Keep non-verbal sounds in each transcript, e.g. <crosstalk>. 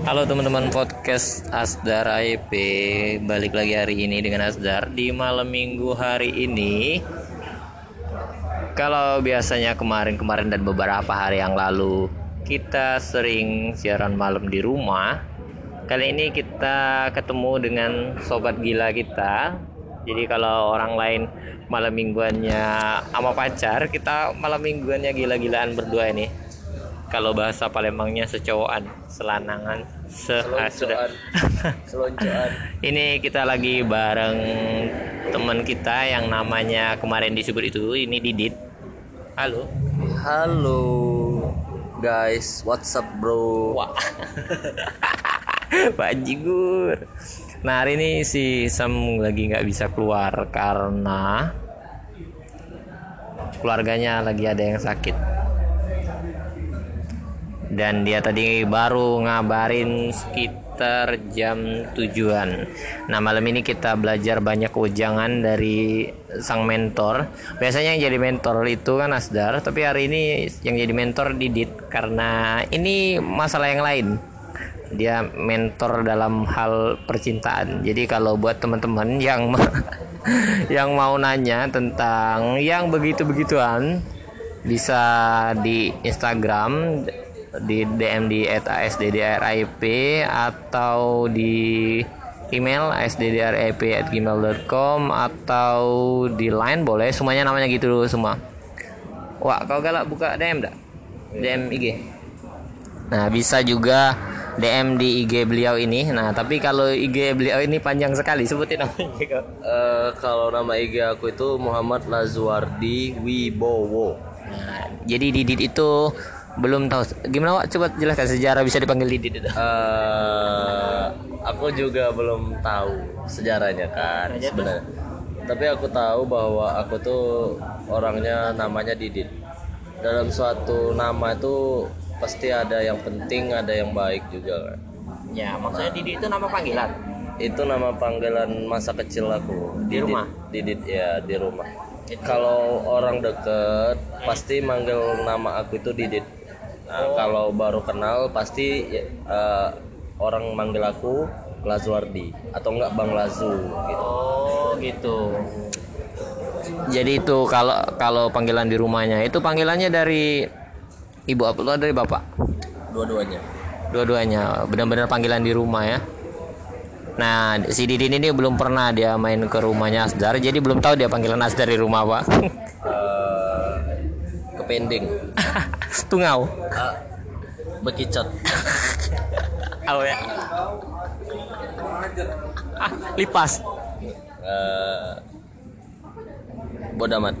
Halo teman-teman podcast Asdar AIP Balik lagi hari ini dengan Asdar. Di malam minggu hari ini Kalau biasanya kemarin-kemarin dan beberapa hari yang lalu Kita sering siaran malam di rumah. Kali ini kita ketemu dengan sobat gila kita. Jadi kalau orang lain malam mingguannya sama pacar Kita malam mingguannya gila-gilaan berdua ini kalau bahasa Palembangnya secowokan, selanangan, se ah, sudah. <laughs> seloncoan Ini kita lagi bareng teman kita yang namanya kemarin disebut itu, ini Didit. Halo. halo guys what's up bro Wah. <laughs> Pak Jigur. Nah hari ini si Sam lagi nggak bisa keluar karena keluarganya lagi ada yang sakit dan dia tadi baru ngabarin sekitar jam tujuan. Nah malam ini kita belajar banyak ujangan dari sang mentor. Biasanya yang jadi mentor itu kan Asdar, tapi hari ini yang jadi mentor Didit karena ini masalah yang lain. Dia mentor dalam hal percintaan. Jadi kalau buat teman-teman yang <laughs> yang mau nanya tentang yang begitu-begituan bisa di Instagram di DM di @asddrip atau di email asddrip@gmail.com atau di line boleh. Semuanya namanya gitu dulu semua. Wah kau galak buka DM dak DM IG nah bisa juga DM di IG beliau ini. Nah tapi kalau IG beliau ini panjang sekali. Sebutin namanya kau. Eh, kalau nama IG aku itu Muhammad Lazuardi Wibowo. Nah, jadi Didit itu belum tahu. Gimana Wak? Coba jelaskan sejarah bisa dipanggil Didit itu Eh, aku juga belum tahu sejarahnya kan sebenarnya. Tapi aku tahu bahwa aku tuh orangnya namanya Didit. Dalam suatu nama itu pasti ada yang penting ada yang baik juga kan. Ya maksudnya Didit itu nama panggilan? Itu nama panggilan masa kecil aku. Di rumah? Didit ya di rumah. Kalau orang deket pasti manggil nama aku itu Didit Nah, kalau baru kenal pasti eh, orang manggil aku Lazuardi atau enggak Bang Lazu gitu Oh gitu. Jadi itu kalau kalau panggilan di rumahnya itu panggilannya dari ibu apa atau dari bapak? dua-duanya Dua-duanya benar-benar panggilan di rumah ya. Nah si Didin ini belum pernah dia main ke rumahnya Asdar, jadi belum tahu dia panggilan Asdar di rumah pak. <laughs> Kepending <laughs> Tungau. Ah, bekicot <laughs> Tahu ya. Ah, lipas. Eh, bodamat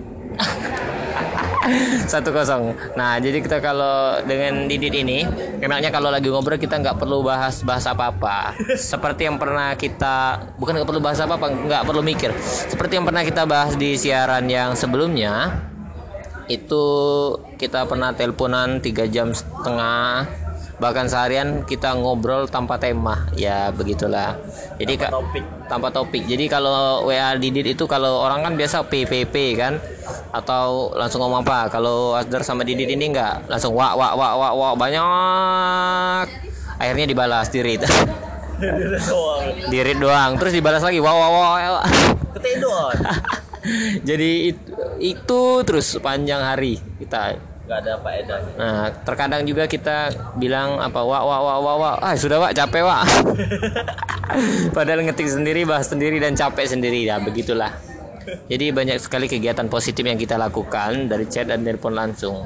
<laughs> satu kosong. Nah, jadi kita kalau dengan Didit ini, enaknya kalau lagi ngobrol kita nggak perlu bahas bahas apa-apa. Seperti yang pernah kita, bukan nggak perlu bahas apa-apa, nggak perlu mikir. Seperti yang pernah kita bahas di siaran yang sebelumnya, itu kita pernah teleponan tiga jam setengah, bahkan seharian kita ngobrol tanpa tema. Ya begitulah. Jadi Kak, topik tanpa topik. Jadi kalau WA Didit itu kalau orang kan biasa PPP kan atau langsung ngomong apa. Kalau Asdar sama Didit ini enggak, langsung wak wak wak wak wak banyak. Akhirnya dibalas Dirit. Dirit doang, terus dibalas lagi wak wak wak. wak. ketedon <laughs> Jadi itu, terus sepanjang hari kita. Nggak ada faedah Nah, terkadang juga kita bilang apa wah wah wah wah wah ah sudah wak. Capek wak. <laughs> Padahal ngetik sendiri, bahas sendiri dan capek sendiri. Ya begitulah. Jadi banyak sekali kegiatan positif yang kita lakukan dari chat dan telepon langsung.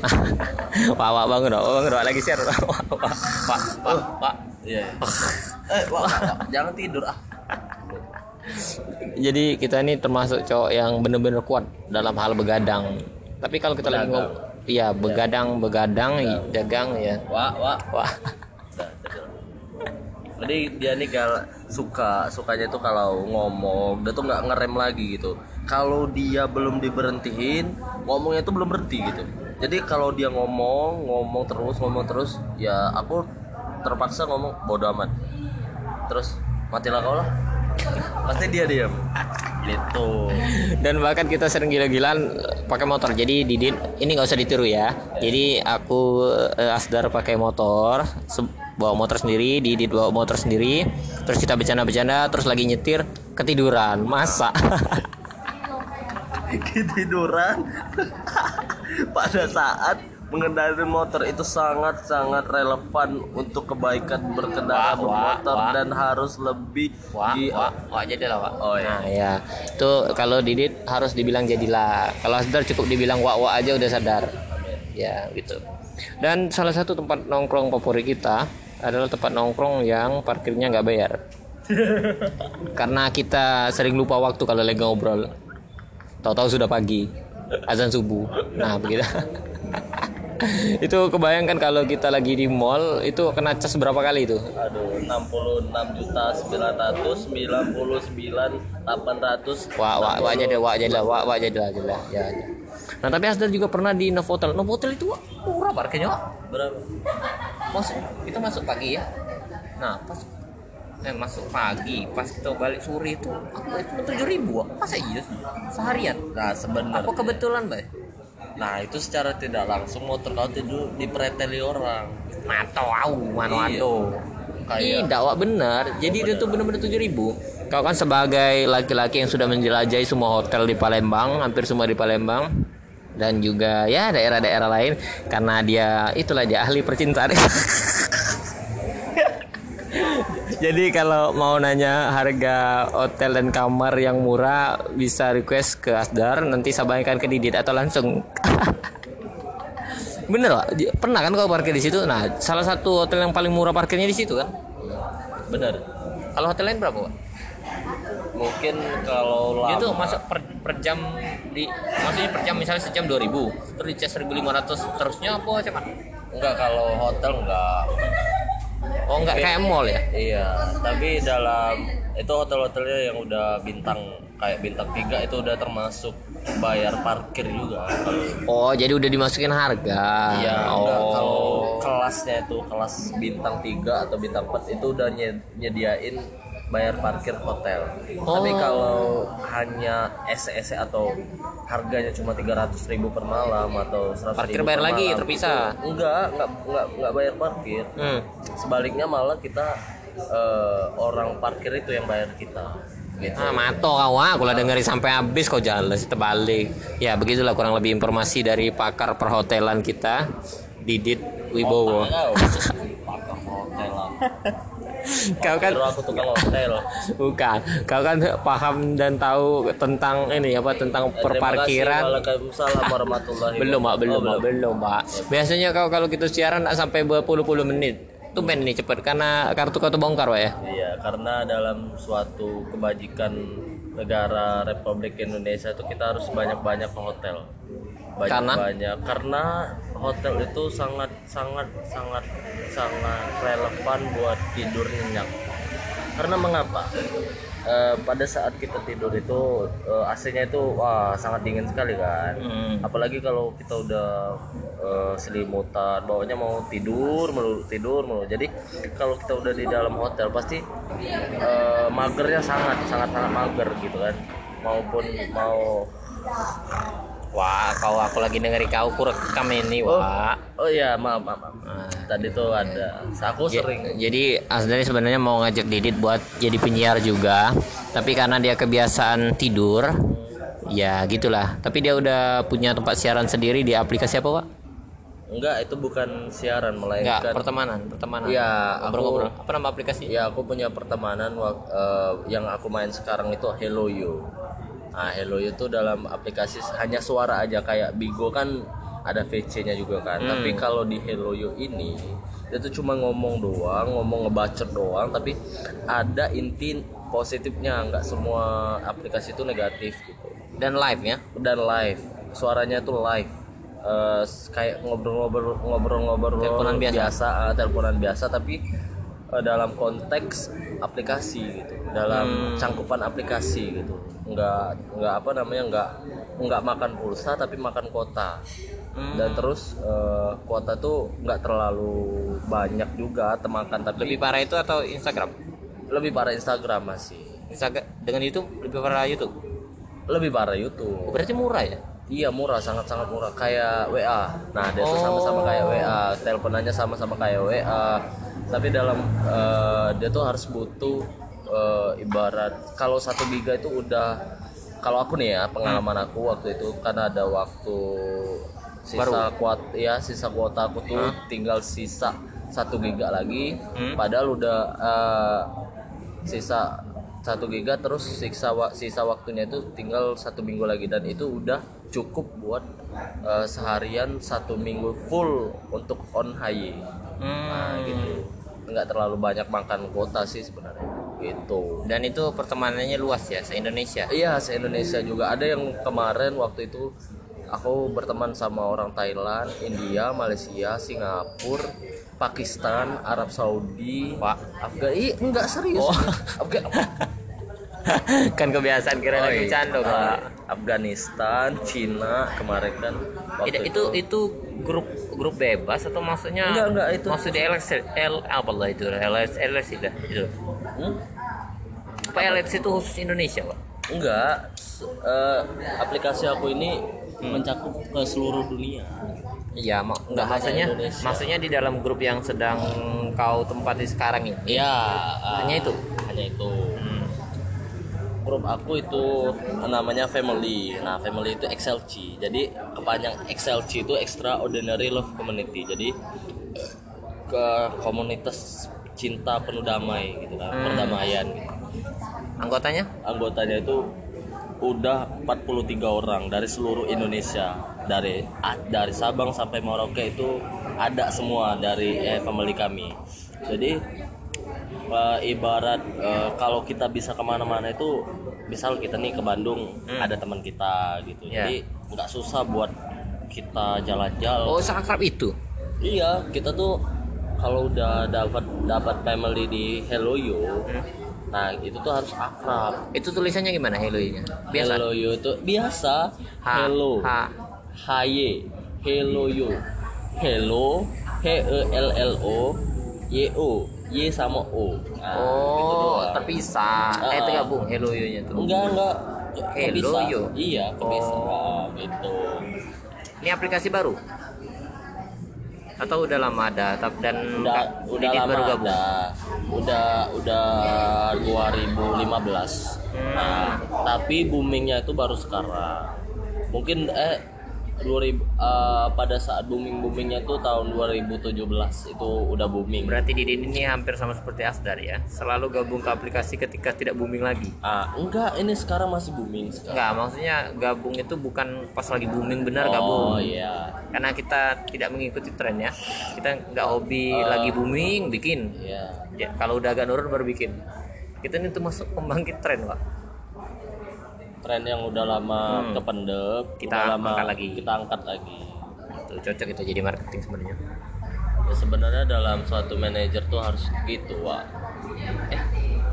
<laughs> wah wah bangun dong, bangun dong lagi share. Wah wah wah wah wah, wah. <laughs> eh wah, wah, wah, jangan tidur ah Jadi kita ini termasuk cowok yang bener-bener kuat dalam hal begadang. Tapi kalau kita lagi Begadang. ngomong, iya begadang begadang dagang ya. wah wah Wah. <laughs> jadi dia nih gal suka sukanya itu kalau ngomong dia tuh nggak ngerem lagi gitu kalau dia belum diberhentiin ngomongnya itu belum berhenti gitu jadi kalau dia ngomong ngomong terus ngomong terus ya aku terpaksa ngomong bodo amat terus matilah kau lah pasti dia diam gitu. Dan bahkan kita sering gila-gilaan pakai motor. Jadi Didit ini nggak usah ditiru ya. Jadi aku eh, Asdar pakai motor bawa motor sendiri Didit bawa motor sendiri. Terus kita bercanda-bercanda terus lagi nyetir ketiduran. Masa? Ketiduran? <laughs> Pada saat mengendarai motor itu sangat sangat relevan untuk kebaikan berkendara Wah, bermotor wah. dan harus lebih wah di wah wah jadi lah wah Oh, iya. nah ya itu kalau Didit harus dibilang jadilah. Kalau Asdar cukup dibilang wah wah aja udah sadar. Ya gitu. Dan salah satu tempat nongkrong favorit kita adalah tempat nongkrong yang parkirnya nggak bayar. <laughs> Karena kita sering lupa waktu kalau lagi ngobrol. Tahu-tahu sudah pagi azan subuh. Nah begitu <laughs> <laughs> itu kebayangkan kalau kita lagi di mall itu kena cas berapa kali itu? Aduh 66 juta 999 800 wah wah wah jadi wah jadi lah wah wah jadi lah jadi lah ya nah tapi Asdar juga pernah di Novotel Novotel itu murah parkirnya Wak. berapa? Masuk kita masuk pagi ya? Nah pas eh masuk pagi pas kita balik sore itu aku itu tujuh ribu masa iya seharian? Nah sebenarnya. Apa kebetulan bay nah itu secara tidak langsung motor kau itu dipreteli orang Mato au mano Iya. Kayak- Tidak, wak benar. Jadi itu tuh benar-benar tujuh ribu. Kau kan sebagai laki-laki yang sudah menjelajahi semua hotel di Palembang, hampir semua di Palembang, dan juga ya daerah-daerah lain, karena dia itulah dia ahli percintaan. <laughs> Jadi kalau mau nanya harga hotel dan kamar yang murah bisa request ke Asdar nanti sampaikan ke Didit atau langsung. <laughs> Bener? Di- Pernah kan kau parkir di situ? Nah, salah satu hotel yang paling murah parkirnya di situ kan? bener Kalau hotel lain berapa, Pak? mungkin kalau lama Itu masuk per, per jam di maksudnya per jam misalnya sejam 2000, terus dicas 1500 terusnya apa cuman? enggak kalau hotel enggak Oh, enggak kayak mall ya? Iya, tapi dalam itu hotel-hotelnya yang udah bintang kayak bintang tiga itu udah termasuk bayar parkir juga. Kalau Oh, jadi udah dimasukin harga. iya, oh. udah kalau kelasnya itu kelas bintang tiga atau bintang 4 itu udah nye- nyediain bayar parkir hotel. Tapi Oh. kalau hanya SEC atau harganya cuma 300.000 ribu per malam atau 100 Parkir bayar lagi, terpisah. enggak, enggak, enggak, enggak bayar parkir Hmm. sebaliknya malah kita eh, orang parkir itu yang bayar kita gitu Ah, mato kau ah, kalau dengerin sampai habis kau jelas terbalik. Ya, begitulah kurang lebih informasi dari pakar perhotelan kita, Didit Wibowo. Tahu, pakar <laughs> hotel lah Kau kan aku tukang hotel <laughs> Bukan, kau kan paham dan tahu tentang ini apa tentang perparkiran. Waalaikumsalam warahmatullahi <laughs> Belum, Pak, belum, Oh, Pak, belum, Pak. Biasanya kau kalau kita siaran nggak sampai berpuluh-puluh menit. Tuh men nih cepet karena kartu kau tuh bongkar, Pak ya. Iya, karena dalam suatu kebajikan negara Republik Indonesia itu kita harus banyak-banyak ke hotel. Banyak-banyak karena hotel itu sangat sangat sangat sangat relevan buat tidur nyenyak. Karena mengapa? Eh, pada saat kita tidur itu eh, AC-nya itu wah sangat dingin sekali kan. Hmm. Apalagi kalau kita udah eh, selimutan, bawahnya mau tidur melulu tidur melulu. Jadi kalau kita udah di dalam hotel pasti eh, magernya sangat sangat sangat mager gitu kan. Maupun mau Wah, kau aku lagi dengerin kau aku rekam ini, Wak. oh iya maaf maaf, maaf. Nah. Tadi tuh ada aku Ja- sering Jadi Asdari sebenarnya mau ngajak Didit buat jadi penyiar juga, tapi karena dia kebiasaan tidur, ya gitulah. Tapi dia udah punya tempat siaran sendiri di aplikasi apa, Pak? enggak itu bukan siaran Enggak, melainkan pertemanan, pertemanan. Iya, aku- ngobrol-ngobrol. Apa nama aplikasi? Ya aku punya pertemanan eh, yang aku main sekarang itu Hello You. Nah Hello You itu dalam aplikasi hanya suara aja kayak Bigo kan ada VC-nya juga kan. Hmm. Tapi kalau di Hello You ini dia tuh cuma ngomong doang, ngomong ngebacot doang, tapi ada inti positifnya. Nggak semua aplikasi itu negatif gitu. Dan live ya. Dan live, suaranya tuh live. Eh, kayak ngobrol-ngobrol ngobrol-ngobrol Teleponan biasa. ah, teleponan biasa tapi eh, dalam konteks aplikasi gitu dalam cangkupan aplikasi gitu nggak nggak apa namanya nggak nggak makan pulsa tapi makan kuota dan terus eh, kuota tuh nggak terlalu banyak juga temakan tapi Lebih parah itu atau Instagram? lebih parah Instagram masih Instagram dengan YouTube lebih parah YouTube. lebih parah Oh, YouTube berarti murah ya? Iya murah, sangat-sangat murah. Kayak WA. Nah, dia tuh Oh. sama-sama kayak WA. Teleponannya sama-sama kayak WA. tapi dalam eh, dia tuh harus butuh eh, ibarat kalau satu giga itu udah kalau aku nih ya pengalaman aku waktu itu karena ada waktu sisa kuat ya sisa kuota aku tuh tinggal sisa satu giga lagi. Padahal udah eh, sisa satu giga terus sisa wa- sisa waktunya itu tinggal satu minggu lagi. Dan itu udah cukup buat eh, seharian satu minggu full untuk on high. Nah gitu. Nggak terlalu banyak makan kuota sih sebenarnya gitu Dan itu pertemanannya luas ya se Indonesia. Iya, se Indonesia juga ada yang kemarin waktu itu aku berteman sama orang Thailand, India, Malaysia, Singapura, Pakistan, Arab Saudi, Pak. Afgan. Enggak serius. Afgan. kan kebiasaan kira lagi iya. Ah, Pak. Afghanistan, Cina kemarin kan. Itu, itu itu grup grup bebas atau maksudnya Enggak, enggak, itu- maksud di LX L apa lah itu LX itu itu Hmm? apa LX itu khusus Indonesia pak Enggak. Eh, aplikasi aku ini mencakup ke seluruh dunia. iya mak enggak maksudnya Indonesia. maksudnya di dalam grup yang sedang kau tempati sekarang ini Iya, ah, hanya itu hanya itu. Hmm. grup aku itu namanya family. Nah, family itu XLC. Jadi kepanjang XLC itu Extraordinary Love Community. Jadi ke komunitas cinta penuh damai gitu kan, perdamaian gitu. anggotanya Anggotanya itu udah 43 orang dari seluruh Indonesia. Dari dari Sabang sampai Merauke itu ada semua dari eh, family kami. Jadi eh, ibarat eh, kalau kita bisa ke mana-mana itu misal kita nih ke Bandung ada teman kita gitu Ya. jadi nggak susah buat kita jalan-jalan oh seakrab itu iya kita tuh kalau udah dapat dapat family di Hello You nah itu tuh harus akrab. Itu tulisannya gimana hello nya biasa? Hello You itu biasa. Ha- Hello. Haye Hello You. Hello H E L L O Y O Y sama O. Nah, gitu oh doang. terpisah. Eh Ah. tergabung hello nya tuh. Enggak enggak. Hello. You? iya kebisa Oh. gitu. Ini aplikasi baru atau udah lama ada? Tapi dan udah Kak udah Didit lama baru gabung? Ada udah udah 2015 nah tapi boomingnya itu baru sekarang. Mungkin eh 2000 eh, pada saat booming boomingnya itu tahun 2017 itu udah booming berarti Didit ini hampir sama seperti Asdar ya selalu gabung ke aplikasi ketika tidak booming lagi ah enggak ini sekarang masih booming sekarang Enggak, maksudnya gabung itu bukan pas lagi booming benar oh gabung. iya Karena kita tidak mengikuti tren ya. Kita nggak hobi lagi booming bikin. iya Ya, kalau udah agak nurun baru bikin. Kita ini tuh masuk pembangkit tren, Pak. Tren yang udah lama Hmm. kependek Kita udah lama angkat lagi. kita angkat lagi Itu cocok itu jadi marketing sebenarnya. ya sebenarnya dalam suatu manajer tuh harus gitu Wak eh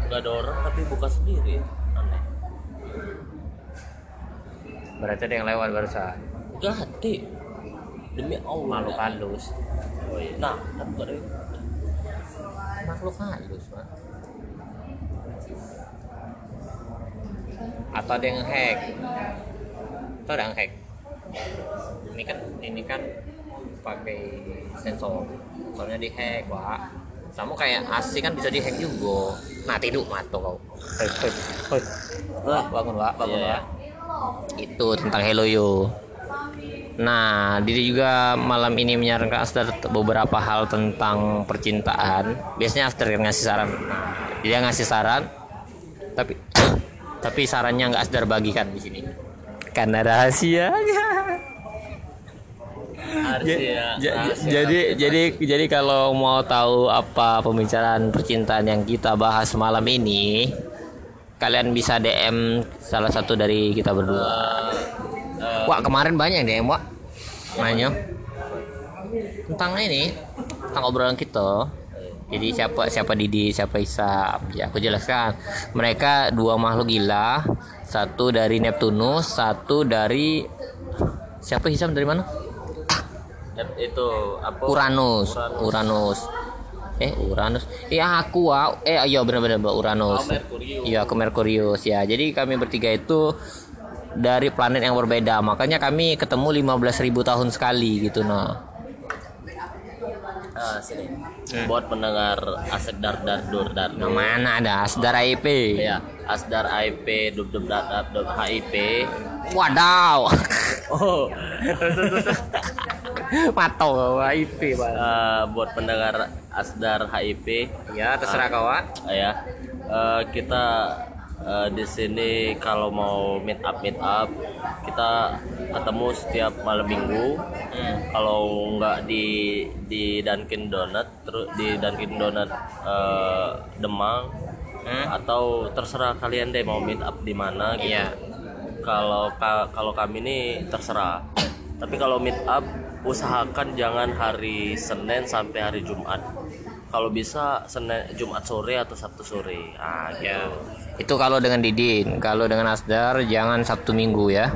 nggak ada orang tapi buka sendiri aneh Berarti ada yang lewat barusan. ganti demi Allah Makhluk halus. oh, iya. nah kan Makhluk halus, Pak. Atau ada yang hack. Atau ada yang hack. Ini kan ini kan pakai sensor. Soalnya di hack, Pak. Sama kayak AC kan bisa dihack juga. Nah, tidur mati kau. Hei, hei, hei. Wah, bangun, Pak. Bangun, Iya. Pak. Itu tentang Hello Yo. Nah, Didi juga malam ini menyarankan Asdar beberapa hal tentang percintaan. Biasanya Asdar yang ngasih saran. Dia ngasih saran, tapi tapi sarannya nggak Asdar bagikan di sini. Karena rahasianya. harus Ja- ja- rahasia. jadi jadi jadi kalau mau tahu apa pembicaraan percintaan yang kita bahas malam ini, kalian bisa DM salah satu dari kita berdua. Eh, Wah kemarin banyak yang DM Wak nanya tentang ini tentang obrolan kita. Jadi siapa siapa Didi siapa Isam ya aku jelaskan. Mereka dua makhluk gila. Satu dari Neptunus satu dari siapa Isam dari mana? Itu apa? Uranus. Uranus. Eh Uranus. Iya aku wa eh iya benar-benar Mbak. Uranus. Oh, iya ke Merkurius. Ya jadi kami bertiga itu dari planet yang berbeda. Makanya kami ketemu 15.000 tahun sekali gitu nah Sini. Buat pendengar Asek Dar Dar Dur Dar. Nah, mana ada Asdar IP? Ya, Asdar IP dub dub dat dat dub HIP. Wadaw. <laughs> Oh, <laughs> Matau IP, Bang. eh, buat pendengar Asdar HIP Ya, terserah kawan. Ah, ya Eh, kita eh, di sini kalau mau meet up meet up kita ketemu setiap malam minggu. Kalau nggak di di Dunkin Donut terus di Dunkin Donut eh, Demang Hmm? atau terserah kalian deh mau meet up di mana gitu. Iya. kalau ka- kalau kami ini terserah. Tapi kalau meet up usahakan jangan hari Senin sampai hari Jumat kalau bisa Senin Jumat sore atau Sabtu sore ah gitu Ya. Itu kalau dengan Didin, kalau dengan Asdar jangan Sabtu Minggu ya.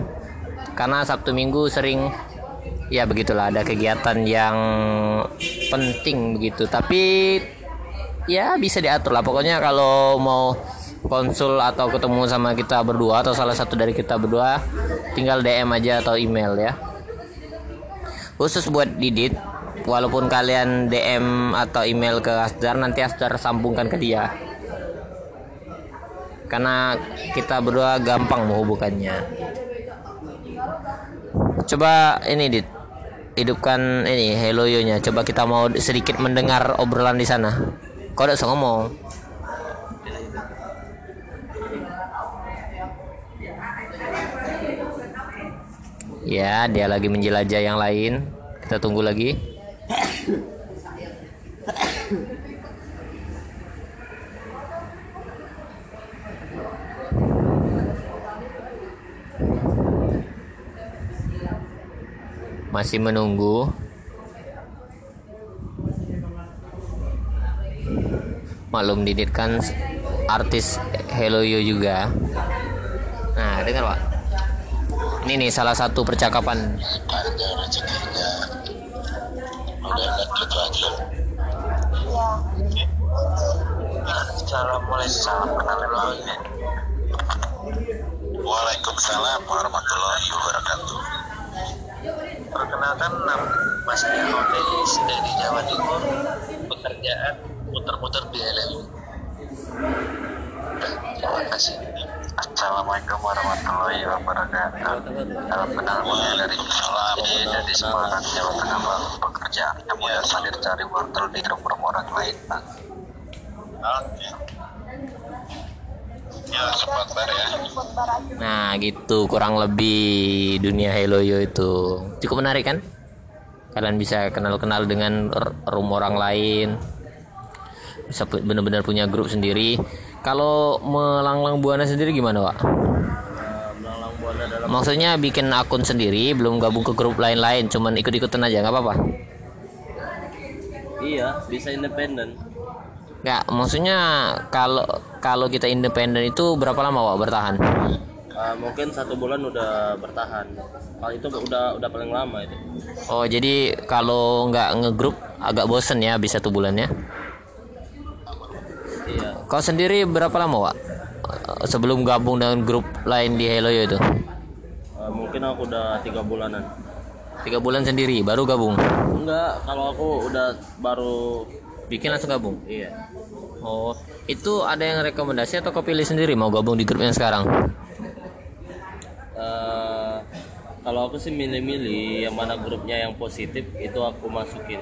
Karena Sabtu Minggu sering ya begitulah ada kegiatan yang penting begitu. Tapi ya bisa diatur lah. Pokoknya kalau mau konsul atau ketemu sama kita berdua atau salah satu dari kita berdua tinggal DM aja atau email ya. Khusus buat Didit walaupun kalian DM atau email ke Asdar nanti Asdar sambungkan ke dia. Karena kita berdua gampang menghubungkannya. Coba ini dit. Hidupkan ini hello nya coba kita mau sedikit mendengar obrolan di sana. Kau udah ngomong. Ya dia lagi menjelajah yang lain. Kita tunggu lagi masih menunggu. Maklum Didit kan artis Hello Yo juga. Nah dengar pak. Ini nih salah satu percakapan udah lanjut lagi Assalamualaikum salam kenalin lagi Waalaikumsalam warahmatullahi wabarakatuh. Perkenalkan nama Mas Yahodes dari Jawa Timur. Pekerjaan muter-muter di LLU Terima kasih. Assalamualaikum warahmatullahi wabarakatuh. Salam kenal. Mulai dari Salam dari Semarang Jawa Tengah Pekerjaan yang mudah hadir cari wortel di rumah orang lain Bang Oke Ya sempat ya Nah gitu kurang lebih dunia Hello Yo itu cukup menarik kan? Kalian bisa kenal-kenal dengan room orang lain, bisa benar-benar punya grup sendiri. Kalau melanglang buana sendiri gimana, Pak? Melanglang buana dalam Maksudnya bikin akun sendiri, belum gabung ke grup lain-lain, cuman ikut-ikutan aja, nggak apa-apa? Iya bisa independen Nggak, maksudnya kalau kalau kita independen itu berapa lama, Pak, bertahan? Eh, mungkin satu bulan udah bertahan kalau itu udah udah paling lama itu Oh, jadi kalau nggak ngegrup agak bosen ya, bisa satu bulannya. iya Kau sendiri berapa lama, Wak? Sebelum gabung dengan grup lain di Hello itu? Eh, mungkin aku udah tiga bulanan Tiga bulan sendiri, baru gabung. enggak kalau aku udah baru Bikin langsung gabung. iya Oh, itu ada yang rekomendasi atau kau pilih sendiri mau gabung di grup yang sekarang? Eh, kalau aku sih milih-milih yang mana grupnya yang positif itu aku masukin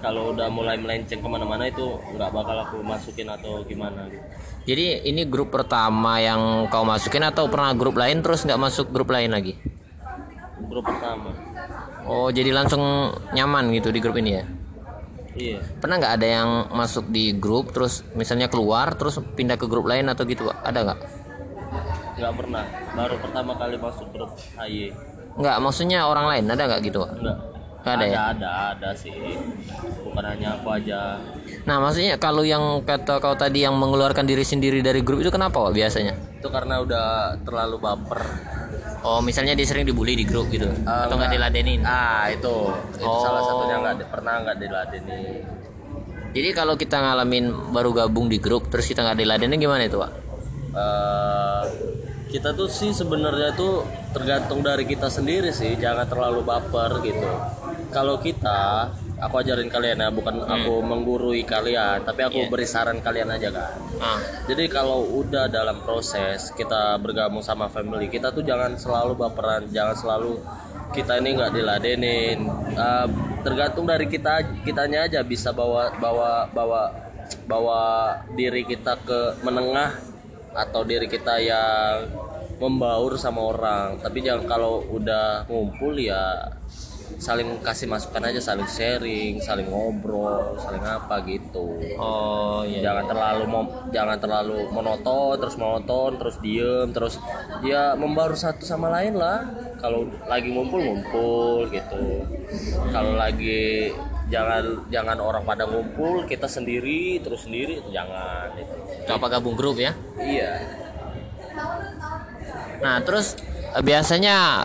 kalau udah mulai melenceng ke mana-mana itu nggak bakal aku masukin atau gimana gitu Jadi ini grup pertama yang kau masukin atau pernah grup lain terus nggak masuk grup lain lagi? grup pertama Oh, jadi langsung nyaman gitu di grup ini ya? iya Pernah nggak ada yang masuk di grup terus misalnya keluar terus pindah ke grup lain atau gitu? Ada nggak? nggak pernah baru pertama kali masuk grup HY Nggak, maksudnya orang lain ada nggak gitu? Nggak ada ada, ya? ada ada sih bukan hanya aku aja Nah, maksudnya kalau yang kata kau tadi yang mengeluarkan diri sendiri dari grup itu kenapa Wak, biasanya? itu karena udah terlalu baper Oh, misalnya dia sering dibully di grup gitu atau nggak diladenin. ah itu itu Oh. salah satunya nggak pernah nggak diladeni Jadi kalau kita ngalamin baru gabung di grup terus kita nggak diladenin gimana itu, Pak? Eh, kita tuh sih sebenarnya tuh tergantung dari kita sendiri sih jangan terlalu baper gitu kalau kita aku ajarin kalian ya bukan aku menggurui kalian tapi aku Iya. beri saran kalian aja kan Ah. jadi kalau udah dalam proses kita bergabung sama family kita tuh jangan selalu baperan jangan selalu kita ini nggak diladenin Eh, tergantung dari kita kitanya aja bisa bawa bawa bawa bawa diri kita ke menengah atau diri kita yang membaur sama orang tapi jangan kalau udah ngumpul ya saling kasih masukan aja saling sharing saling ngobrol saling apa gitu Oh iya. jangan terlalu mom- jangan terlalu monoton terus monoton terus diem terus ya membaur satu sama lain lah kalau lagi ngumpul ngumpul gitu kalau lagi jangan jangan orang pada ngumpul kita sendiri terus sendiri itu jangan gitu. Apa gabung grup ya? iya Nah, terus eh, biasanya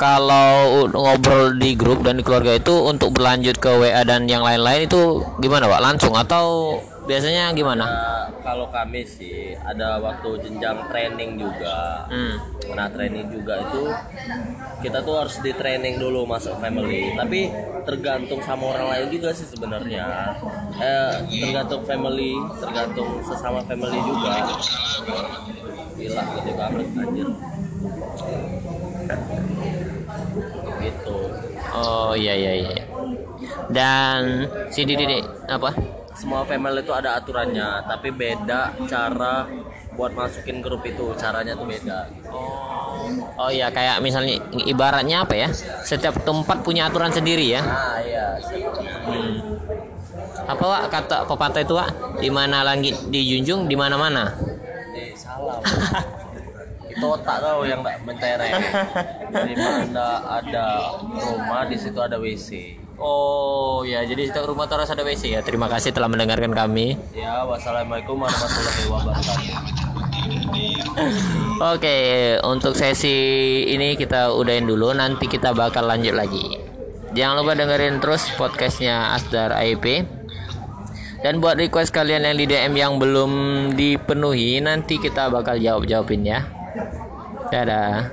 kalau ngobrol di grup dan di keluarga itu untuk berlanjut ke WA dan yang lain-lain itu gimana, Pak? Langsung atau biasanya gimana? Nah, kalau kami sih ada waktu jenjang training juga Hmm. Nah training juga itu kita tuh harus di training dulu masuk family. Tapi tergantung sama orang lain juga sih sebenarnya. Eh, tergantung family, tergantung sesama family juga. Gila gede banget anjir. Oh iya iya iya. Dan si Didi Didi, apa? Semua family itu ada aturannya, tapi beda cara buat masukin grup itu. Caranya tuh beda. Oh iya kayak misalnya ibaratnya apa ya? Setiap tempat punya aturan sendiri ya. Nah iya. Hmm. Apa Wak kata pepatah itu Wak? Di mana langit dijunjung di mana-mana. Eh salah. <laughs> itu otak kau yang nggak mentereng. Di mana ada rumah di situ ada WC. Oh ya, jadi setiap rumah terus ada WC ya. Terima kasih telah mendengarkan kami. Ya, wassalamualaikum warahmatullahi wabarakatuh. <laughs> Oke, untuk sesi ini kita udahin dulu. Nanti kita bakal lanjut lagi. Jangan lupa dengerin terus podcastnya Asdar AIP. Dan buat request kalian yang di DM yang belum dipenuhi, nanti kita bakal jawab jawabin ya. Dadah.